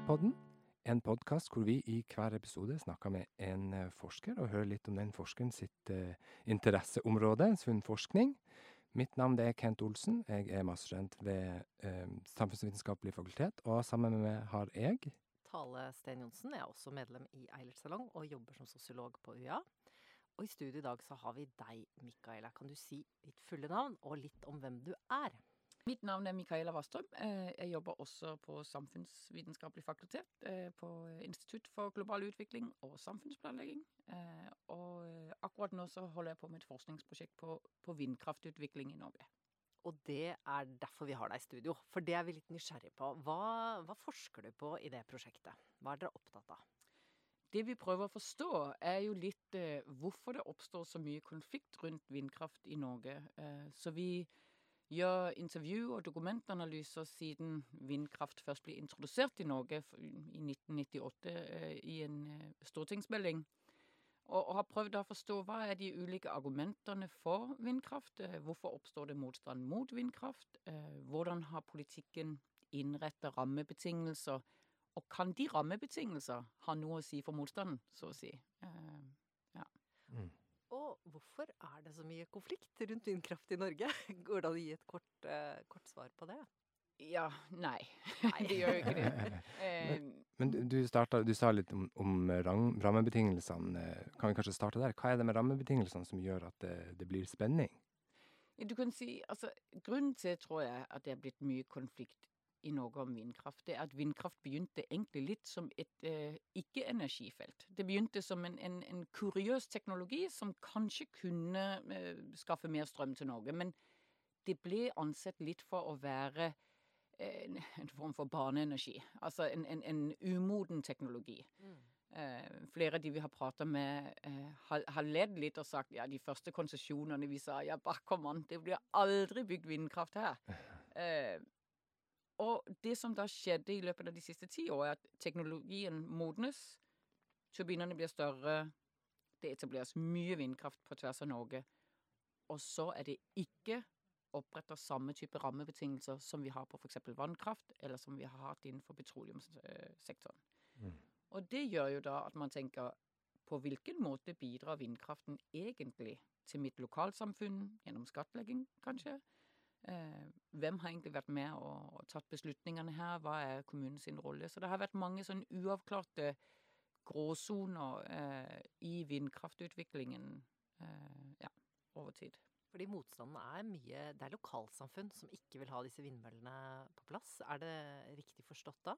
Forskerpodden, en podkast hvor vi i hver episode snakker med en eh, forsker og hører litt om den forskeren sitt uh, interesseområde, forskning. Mitt navn er Kent Olsen. Jeg er masterstudent ved eh, Samfunnsvitenskapelig fakultet, og sammen med meg har jeg Tale Sten Johnsen. Jeg er også medlem i Eilert Salong og jobber som sosiolog på UiA. Og i studio i dag så har vi deg, Mikaela. Kan du si ditt fulle navn og litt om hvem du er? Mitt navn er Mikaela Wastrøm. Eh, jeg jobber også på Samfunnsvitenskapelig fakultet eh, på Institutt for global utvikling og samfunnsplanlegging. Eh, og akkurat nå så holder jeg på med et forskningsprosjekt på, på vindkraftutvikling i Norge. Og det er derfor vi har deg i studio, for det er vi litt nysgjerrige på. Hva, hva forsker du på i det prosjektet? Hva er dere opptatt av? Det vi prøver å forstå, er jo litt eh, hvorfor det oppstår så mye konflikt rundt vindkraft i Norge. Eh, så vi gjør intervju- og dokumentanalyser siden vindkraft først ble introdusert i Norge i 1998 eh, i en eh, stortingsmelding. Og, har prøvd å forstå hva er de ulike argumentene for vindkraft. Eh, hvorfor oppstår det motstand mot vindkraft? Hvordan har politikken innrettet rammebetingelser? Og kan de rammebetingelser ha noe å si for motstanden, så å si? ja. Mm. Og hvorfor er det så mye konflikt rundt vindkraft i Norge? Går det an å gi et kort, uh, kort svar på det? Ja. Nei. nei. det gjør jo ikke det. men, men du, startet, du, sa litt om, om rammebetingelsene. Kan vi kanskje starte der? Hva er det med rammebetingelsene som gjør at det, det blir spenning? Du kan si, altså, Grunnen til, tror jeg, at det er blitt mye konflikt i Norge om vindkraft, det er at vindkraft begynte egentlig litt som et eh, ikke-energifelt. Det begynte som en, en, en, kuriøs teknologi som kanskje kunne eh, skaffe mer strøm til Norge. Men det ble ansett litt for å være en, en form for barneenergi. Altså en, en umoden teknologi. Mm. Eh, flere av de vi har prata med, eh, har, har, ledd litt og sagt ja, de første konsesjonene vi sa ja, bare kom an, det blir aldri bygd vindkraft her. Eh, og det som da skjedde i løpet av de siste ti år, er at teknologien modnes. Turbinene blir større. Det etableres mye vindkraft på tvers av Norge. Og så er det ikke oppretter samme type rammebetingelser som vi har på f.eks. vannkraft, eller som vi har hatt innenfor petroleumssektoren. Mm. Og det gjør jo da at man tenker på hvilken måte bidrar vindkraften egentlig til mitt lokalsamfunn, gjennom skattlegging kanskje? Eh, hvem har egentlig vært med og, og tatt beslutningene her? Hva er kommunens rolle? Så det har vært mange sånn uavklarte gråsoner eh, i vindkraftutviklingen eh, ja, over tid. Fordi motstanden er mye Det er lokalsamfunn som ikke vil ha disse vindmøllene på plass. Er det riktig forstått da?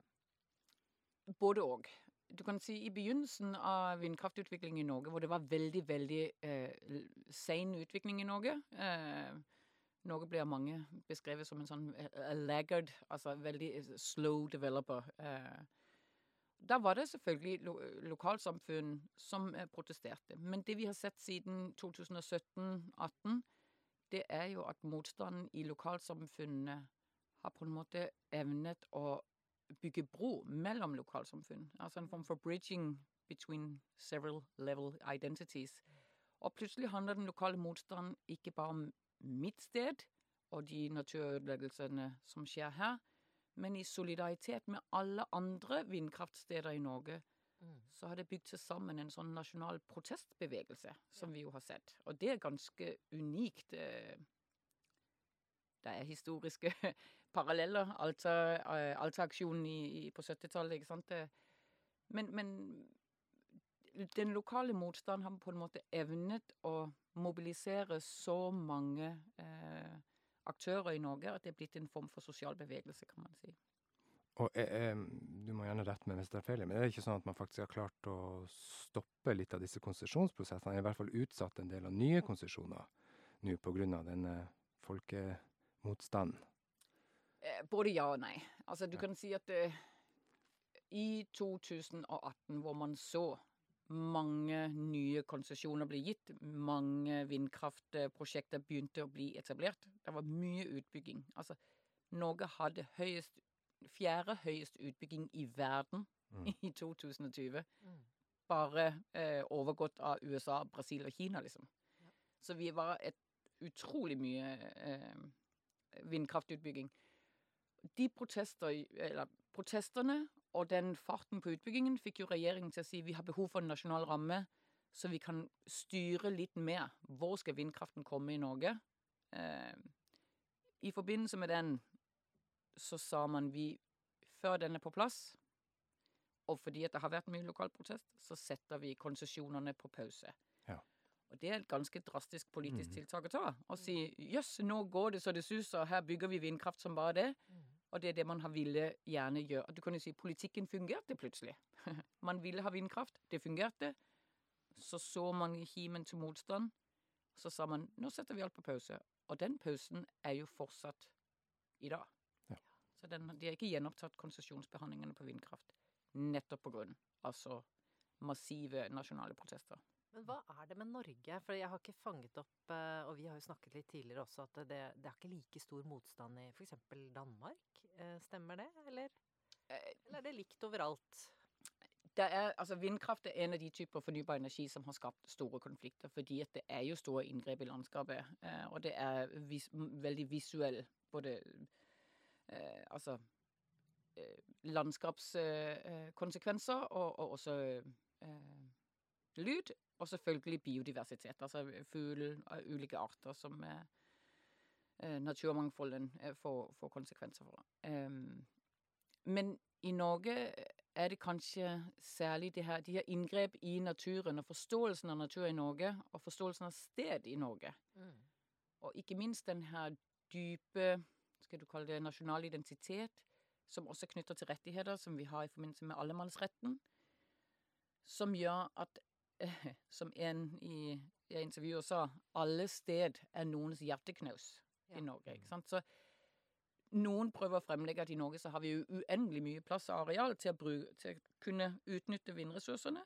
Både òg. Du kan si I begynnelsen av vindkraftutviklingen i Norge, hvor det var veldig veldig eh, sein utvikling i Norge eh, noe blir av mange beskrevet som en sånn eh, laggard, altså veldig eh, slow developer. Eh. Da var det selvfølgelig lo lokalsamfunn som protesterte. Men det vi har sett siden 2017-2018, det er jo at motstanden i lokalsamfunnene har på en måte evnet å bygge bro mellom lokalsamfunn. Altså en form for bridging between several level identities. Og plutselig handler den lokale motstanden ikke bare om mitt sted og de naturødeleggelsene som skjer her, men i solidaritet med alle andre vindkraftsteder i Norge, mm. så har det bygd seg sammen en sånn nasjonal protestbevegelse, som ja. vi jo har sett. Og det er ganske unikt. Eh, det er historiske paralleller. Alta-aksjonen Alta på 70-tallet, ikke sant. Men, men den lokale motstanden har på en måte evnet å mobilisere så mange eh, aktører i Norge at det er blitt en form for sosial bevegelse, kan man si. Og eh, Du må gjerne rette meg hvis det er feil, men er det ikke sånn at man faktisk har klart å stoppe litt av disse konsesjonsprosessene? I hvert fall utsatt en del av nye konsesjoner nå pga. denne folkemotstanden? Eh, både ja og nei. Altså, du ja. kan si at eh, i 2018, hvor man så mange nye konsesjoner ble gitt. Mange vindkraftprosjekter begynte å bli etablert. Det var mye utbygging. Altså, Norge hadde høyest, fjerde høyest utbygging i verden mm. i 2020. Mm. Bare eh, overgått av USA, Brasil og Kina, liksom. Ja. Så vi var et utrolig mye eh, vindkraftutbygging. De protester, eller, protestene Og den farten på utbyggingen fikk jo regjeringen til å si vi har behov for en nasjonal ramme, så vi kan styre litt mer. Hvor skal vindkraften komme i Norge? Eh, I forbindelse med den så sa man vi før den er på plass, og fordi at det har vært mye lokal protest, så setter vi konsesjonene på pause. Ja. Og det er et ganske drastisk politisk Mhm. tiltak å ta. Å si jøss, nå går det så det suser, her bygger vi vindkraft som bare det. Og det er det man har ville gjerne gjøre. Du kan jo si politikken fungerte plutselig. man ville ha vindkraft, det fungerte. Så så man kimen til motstand. Så sa man nå setter vi alt på pause. Og den pausen er jo fortsatt i dag. Ja. Så den, de har ikke gjenopptatt konsesjonsbehandlingene på vindkraft. Nettopp på grunn altså massive nasjonale protester. Men hva er det med Norge? For jeg har ikke fanget opp, eh, og vi har jo snakket litt tidligere også, at det, det er ikke like stor motstand i f.eks. Danmark. Eh, Stemmer det, eller? Eh, Eller er det likt overalt? Er, altså Vindkraft er en av de typer fornybar energi som har skapt store konflikter. Fordi at det er jo store inngrep i landskapet. Eh, og det er vis, veldig visuell både eh, Altså eh, landskapskonsekvenser eh, og, og også lyd. Og selvfølgelig biodiversitet. Altså fugl og ulike arter som eh, naturmangfolden eh, får, får konsekvenser for. Men i Norge er det kanskje særlig det her, de her inngrep i naturen og forståelsen av natur i Norge, og forståelsen av sted i Norge. Mm. Og ikke minst den her dype, skal du kalle det nasjonal identitet, som også knytter til rettigheter, som vi har i forbindelse med allemannsretten, som gjør at, som en i, i intervjuet sa, alle sted er noens hjerteknaus Ja. i Norge. ikke sant? Så noen prøver å fremlegge at i Norge så har vi jo uendelig mye plass og areal til å, bruke, til å kunne utnytte vindressursene.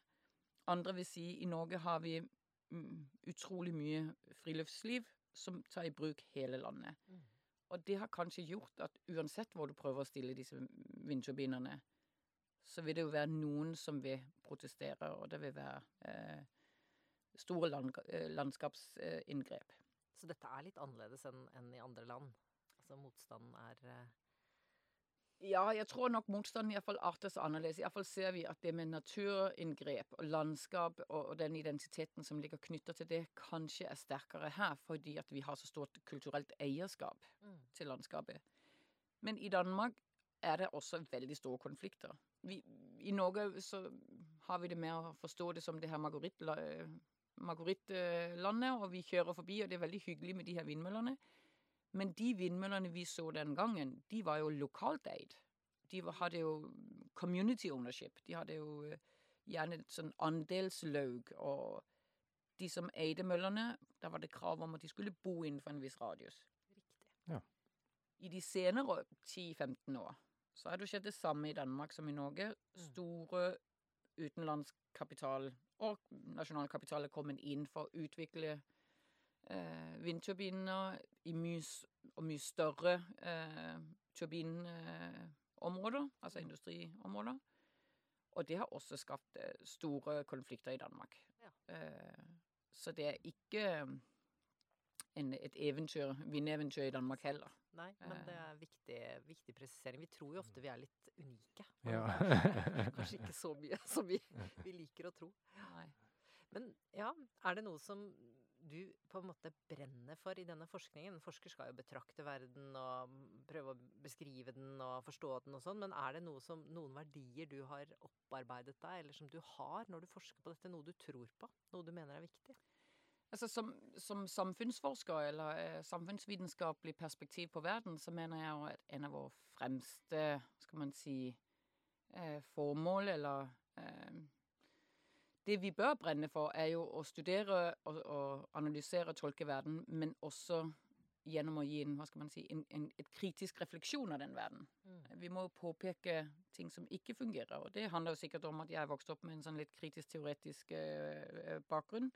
Andre vil si i Norge har vi mm, utrolig mye friluftsliv som tar i bruk hele landet. Mm. Og det har kanskje gjort at uansett hvor du prøver å stille disse vindturbinene, så vil det jo være noen som vil protestere, og det vil være eh, store land, eh, landskapsinngrep. Så dette er litt annerledes enn en i andre land? Altså motstanden er eh, Ja, jeg tror nok motstanden iallfall arter seg annerledes. Iallfall ser vi at det med naturinngrep og landskap og, og den identiteten som ligger knytta til det, kanskje er sterkere her, fordi at vi har så stort kulturelt eierskap mm. til landskapet. Men i Danmark er det også veldig store konflikter. Vi, I Norge så har vi det med å forstå det som det her Marguerite- Marguerite-landet, og vi kjører forbi, og det er veldig hyggelig med de her vindmøllene. Men de vindmøllene vi så den gangen, de var jo lokalt eid. De hadde jo community ownership. De hadde jo eh, gjerne et sånn andelslaug. Og de som eide møllene, da var det krav om at de skulle bo innenfor en viss radius. Riktig. I de senere 10-15 år så har det skjedd det samme i Danmark som i Norge. Mm. Store utenlandskapital og nasjonal kapital er kommet inn for å utvikle eh, vindturbiner i mye, og mye større eh, turbinområder, altså industriområder. Og det har også skapt eh, store konflikter i Danmark. Ja. Eh, så det er ikke en, et eventyr, vindeventyr i Danmark heller. Nei, men det er viktig, viktig presisering. Vi tror jo ofte vi er litt unike. Ja. Kanskje, kanskje ikke så mye som vi, vi liker å tro. Nei. Men ja, er det noe som du på en måte brenner for i denne forskningen? En forsker skal jo betrakte verden og prøve å beskrive den og forstå den og sånn, men er det noe som, noen verdier du har opparbeidet deg, eller som du har når du forsker på dette? Noe du tror på? Noe du mener er viktig? Altså som, som samfunnsforsker eller eh, samfunnsvitenskapelig perspektiv på verden, så mener jeg jo at en av våre fremste, skal man si, eh, formål eller eh, Det vi bør brenne for, er jo å studere og, og analysere og tolke verden, men også gjennom å gi en, hva skal man si, en, en, et kritisk refleksjon av den verden. Vi må jo påpeke ting som ikke fungerer, og det handler jo sikkert om at jeg er vokst opp med en sånn litt kritisk teoretisk eh, bakgrunn.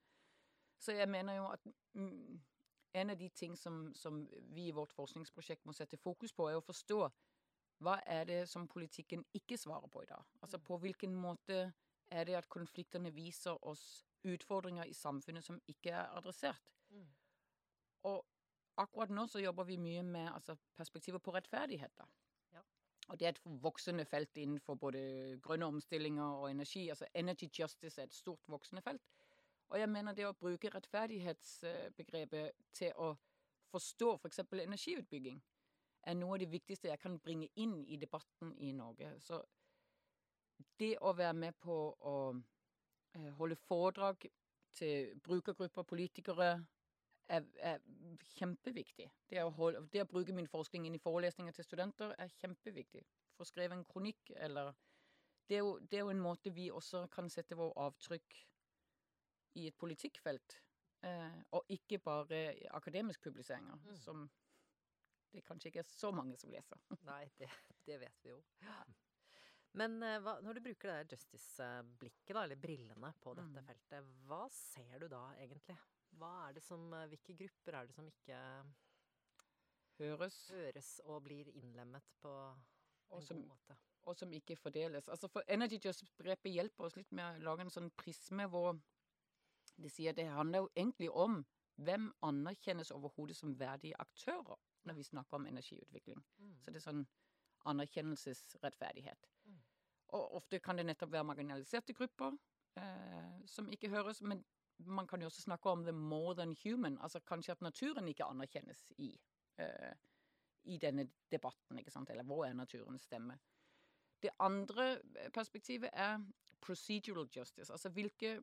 Så jeg mener jo at mm, en av de ting som, som vi i vårt forskningsprosjekt må sette fokus på, er å forstå hva er det som politikken ikke svarer på i dag? Altså på hvilken måte er det at konfliktene viser oss utfordringer i samfunnet som ikke er adressert? Mm. Og akkurat nå så jobber vi mye med altså, perspektivet på rettferdighet. da. Ja. Og det er et voksende felt innenfor både grønne omstillinger og energi. Altså energy justice er et stort voksende felt. Og jeg mener det å bruke rettferdighetsbegrepet til å forstå f.eks. For energiutbygging er noe av det viktigste jeg kan bringe inn i debatten i Norge. Så det å være med på å eh, holde foredrag til brukergrupper, politikere, er, er kjempeviktig. Det å, holde, det å, bruke min forskning inn i forelesninger til studenter er kjempeviktig. Få skrevet en kronikk eller det er, jo, det er, jo, en måte vi også kan sette vår avtrykk i et politikkfelt. Eh, og ikke bare akademiske publiseringer, mm. som det kanskje ikke er så mange som leser. Nei, det, det vet vi jo. Men eh, hva, når du bruker det der justice-blikket, eller brillene, på dette mm. feltet, hva ser du da egentlig? Hva er det som, eh, Hvilke grupper er det som ikke høres, høres og blir innlemmet på en som, god måte? Og som ikke fordeles. Altså for Energy Just-begrepet hjelper oss litt med å lage en sånn prisme hvor de sier det handler jo egentlig om hvem anerkjennes overhodet som verdige aktører når vi snakker om energiutvikling. Mm. Så det er sånn anerkjennelsesrettferdighet. Mm. Og ofte kan det nettopp være marginaliserte grupper eh, som ikke høres. Men man kan jo også snakke om the more than human. Altså kanskje at naturen ikke anerkjennes i, eh, i denne debatten. ikke sant? Eller hvor er naturens stemme? Det andre perspektivet er procedural justice. Altså hvilke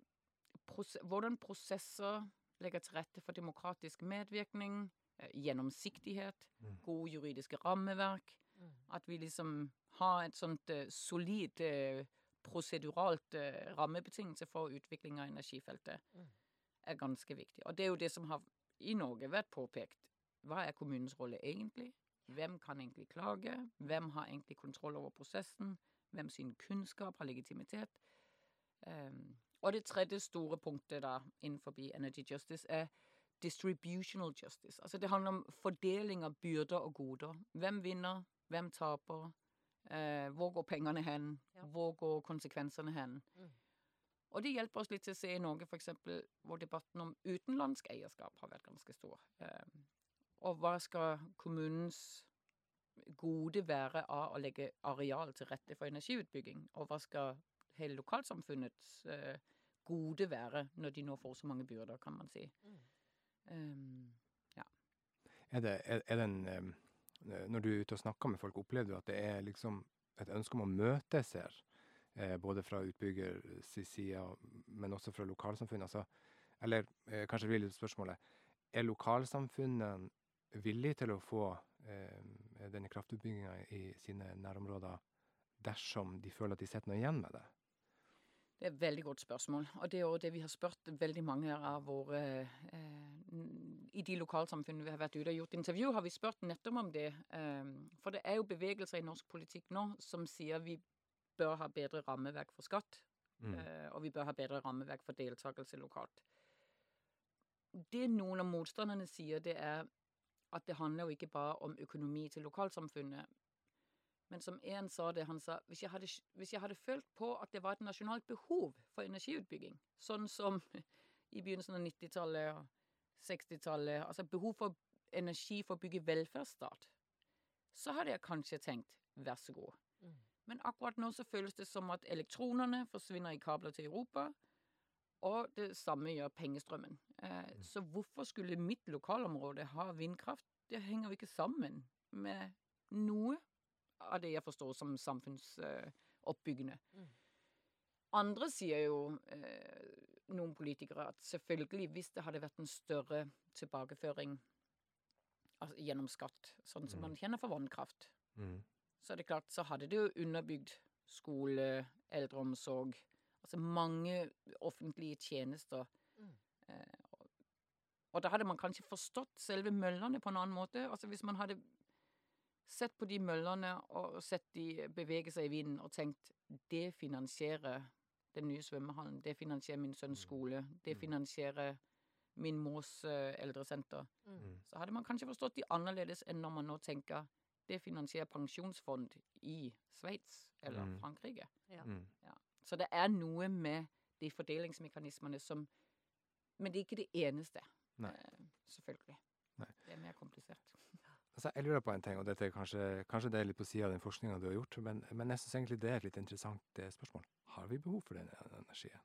prose hvordan prosesser legger til rette for demokratisk medvirkning, uh, gjennomsiktighet, mm. gode juridiske rammeverk. Mm. At vi liksom har et sånt uh, solid proseduralt uh, rammebetingelse for utvikling av energifeltet mm. er ganske viktig. Og det er jo det som har i Norge vært påpekt. Hva er kommunens rolle egentlig? Hvem kan egentlig klage? Hvem har egentlig kontroll over prosessen? Hvem sin kunnskap har legitimitet? Um, og det tredje store punktet da innenfor Energy Justice er distributional justice. Altså det handler om fordeling av byrder og goder. Hvem vinner? Hvem taper? Eh, hvor går pengene hen? Ja. Hvor går konsekvensene hen? Mm. Og det hjelper oss litt til å se i Norge f.eks. hvor debatten om utenlandsk eierskap har vært ganske stor. Eh, og hva skal kommunens gode være av å legge areal til rette for energiutbygging? Og hva skal hele lokalsamfunnets eh, gode være når de nå får så mange byrder, kan man si. Mm. Um, ja. Er det, er, er det en um Eh, når du er ute og snakker med folk, opplever du at det er liksom et ønske om å møtes her? Eh, både fra utbyggers side, men også fra lokalsamfunnet. Altså, eller eh, kanskje det blir spørsmålet Er lokalsamfunnene villige til å få eh, denne kraftutbygginga i sine nærområder dersom de føler at de sitter noe igjen med det? Det er et veldig godt spørsmål. Og det er også det vi har spurt veldig mange av våre eh, I de lokalsamfunnene vi har vært ute og gjort intervju, har vi spurt nettopp om det. Eh, for det er jo bevegelser i norsk politikk nå som sier vi bør ha bedre rammeverk for skatt. Mm. Eh, og vi bør ha bedre rammeverk for deltakelse lokalt. Det noen av motstanderne sier, det er at det handler jo ikke bare om økonomi til lokalsamfunnet, men som en sa det, han sa hvis jeg, hadde, hvis jeg hadde følt på at det var et nasjonalt behov for energiutbygging, sånn som i begynnelsen av 90-tallet og 60-tallet, altså behov for energi for å bygge velferdsstat, så hadde jeg kanskje tenkt vær så god. Mm. Men akkurat nå så føles det som at elektronene forsvinner i kabler til Europa, og det samme gjør pengestrømmen. Eh, mm. Så hvorfor skulle mitt lokalområde ha vindkraft? Det henger jo ikke sammen med noe av det jeg forstår som samfunnsoppbyggende. Mm. Andre sier jo, eh, noen politikere, at selvfølgelig, hvis det hadde vært en større tilbakeføring altså gjennom skatt, sånn som mm. man kjenner for vannkraft, mm. så er det klart, så hadde det jo underbygd skole, eldreomsorg Altså mange offentlige tjenester. Mm. Eh, og da hadde man kanskje forstått selve møllene på en annen måte. Altså hvis man hadde sett på de møllene og sett de bevege seg i vinden og tenkt det finansierer den nye svømmehallen, det finansierer min sønns mm. skole, det mm. finansierer min mors uh, eldresenter. Mm. Så hadde man kanskje forstått de annerledes enn når man nå tenker det finansierer pensjonsfond i Sveits eller mm. Frankrike. Ja. Mm. Ja. Så det er noe med de fordelingsmekanismene som Men det er ikke det eneste. Nei. selvfølgelig. Nei. Det er mer komplisert. Altså, jeg lurer på en ting, og dette er kanskje, kanskje det er litt på sida av den forskninga du har gjort, men, men jeg syns egentlig det er et litt interessant eh, spørsmål. Har vi behov for den energien?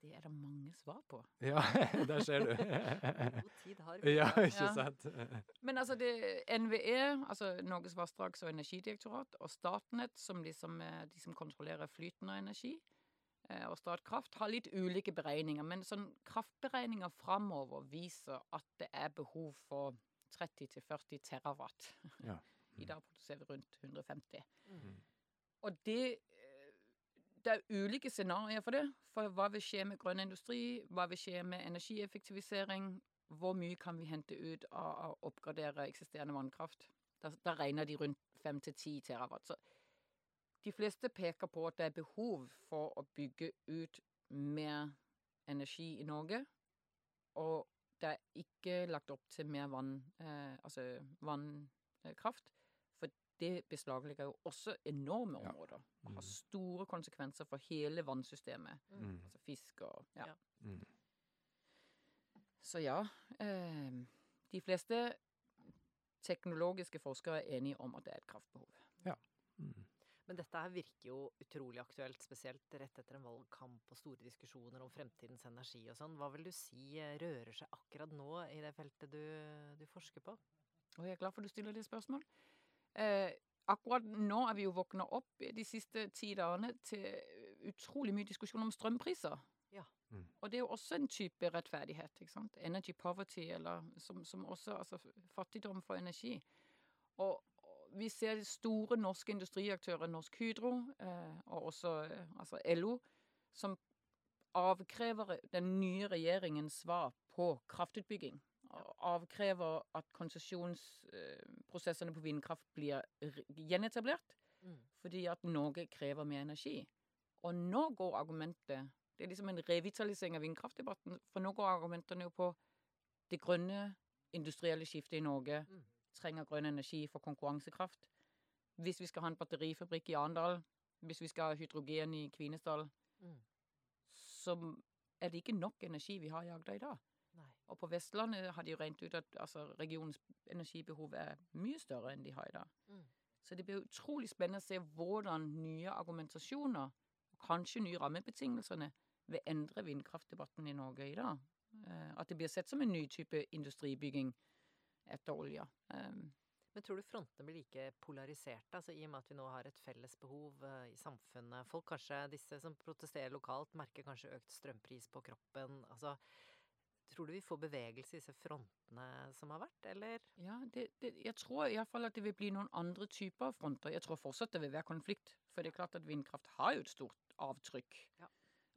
Det er det mange svar på. Ja, der ser du. God tid har vi. ja, ikke Ja. sant? Men altså det NVE, altså Norges vassdrags- og energidirektorat, og Statnett, som liksom er de som kontrollerer flyten av energi, eh, og Statkraft, har litt ulike beregninger. Men sånn kraftberegninger framover viser at det er behov for 30-40 terawatt. Ja. I dag produserer vi rundt 150. Mm. Og det eh, Det er ulike scenarioer for det. For hva vil skje med grønn industri? Hva vil skje med energieffektivisering? Hvor mye kan vi hente ut av å oppgradere eksisterende vannkraft? Da, da regner de rundt 5-10 terawatt. Så de fleste peker på at det er behov for å bygge ut mer energi i Norge. Og det er ikke lagt opp til mer vann, eh, altså vannkraft. For det beslaglegger jo også enorme områder. Og Mm. har store konsekvenser for hele vannsystemet. Mm. Altså fisk og ja. Ja. Mm. Så ja. Eh, de fleste teknologiske forskere er enige om at det er et kraftbehov. Mm. Men dette her virker jo utrolig aktuelt, spesielt rett etter en valgkamp og store diskusjoner om fremtidens energi og sånn. Hva vil du si eh, rører seg akkurat nå i det feltet du, du forsker på? Og jeg er glad for at du stiller det spørsmålet. Eh, akkurat nå er vi jo våkna opp de siste ti dagene til utrolig mye diskusjon om strømpriser. Ja. Mm. Og det er jo også en type rettferdighet. ikke sant? Energy poverty, eller som, som også altså fattigdom for energi. Og, og vi ser store norske industriaktører, Norsk Hydro eh, og også eh, altså LO, som avkrever den nye regjeringens svar på kraftutbygging. Og avkrever at konsesjonsprosessene på vindkraft blir gjenetablert, Mm. fordi at Norge krever mer energi. Og nå går argumentet Det er liksom en revitalisering av vindkraftdebatten, for nå går argumentene jo på det grønne industrielle skiftet i Norge. Trenger grønn energi for konkurransekraft. Hvis vi skal ha en batterifabrikk i Arendal, hvis vi skal ha hydrogen i Kvinesdal, Mm. så er det ikke nok energi vi har i Agder i dag. Nei. Og på Vestlandet har de jo regnet ut at altså, regionens energibehov er mye større enn de har i dag. Mm. Så det blir utrolig spennende å se hvordan nye argumentasjoner, og kanskje nye rammebetingelsene, vil endre vindkraftdebatten i Norge i dag. Eh, At det blir sett som en ny type industribygging etter olja. Um, Men tror du frontene blir like polariserte, altså i og med at vi nå har et felles behov eh, i samfunnet? Folk kanskje, disse som protesterer lokalt, merker kanskje økt strømpris på kroppen. Altså, tror du vi får bevegelse i disse frontene som har vært, eller? Ja, det, det, jeg tror iallfall at det vil bli noen andre typer fronter. Jeg tror fortsatt det vil være konflikt. For det er klart at vindkraft har jo et stort avtrykk. Ja.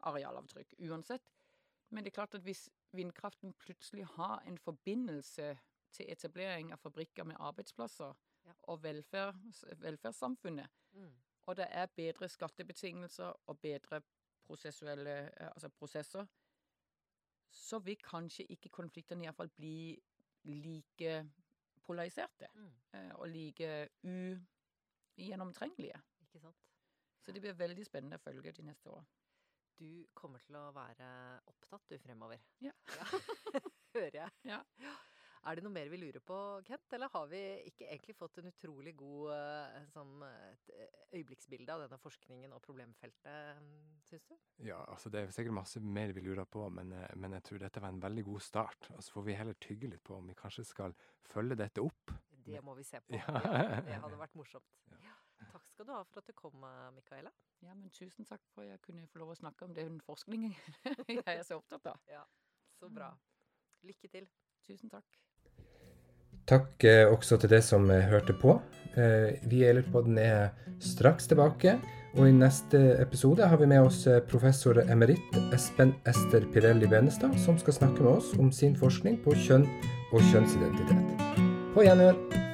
Arealavtrykk uansett. Men det er klart at hvis vindkraften plutselig har en forbindelse til etablering av fabrikker med arbeidsplasser Ja. og velferd, velferdssamfunnet, Mm. og det er bedre skattebetingelser og bedre prosessuelle eh, altså prosesser, så vil kanskje ikke konfliktene iallfall bli like polariserte Mm. eh, og like ugjennomtrengelige. Ikke sant? Så det blir veldig spennende å følge de neste åra. Du kommer til å være opptatt du fremover. Ja. Hører jeg. Ja. Er det noe mer vi lurer på, Kent? Eller har vi ikke egentlig fått en utrolig god eh, sånn, eh, øyeblikksbilde av denne forskningen og problemfeltet, syns du? Ja, altså det er sikkert masse mer vi lurer på, men, eh, men jeg tror dette var en veldig god start. Og så får vi heller tygge litt på om vi kanskje skal følge dette opp. Det må vi se på. Ja. Ja, det hadde vært morsomt. Ja. Ja. Takk skal du ha for at du kom, Micaela. Ja, men tusen takk for at jeg kunne få lov å snakke om den forskningen jeg er så opptatt av. Ja, Så bra. Lykke til. Tusen takk. Takk eh, også til deg som eh, hørte på. Eh, vi i Eilert-podden er straks tilbake, og i neste episode har vi med oss professor emeritt Espen Ester Pirelli Benestad, som skal snakke med oss om sin forskning på kjønn og kjønnsidentitet. På gjenhør!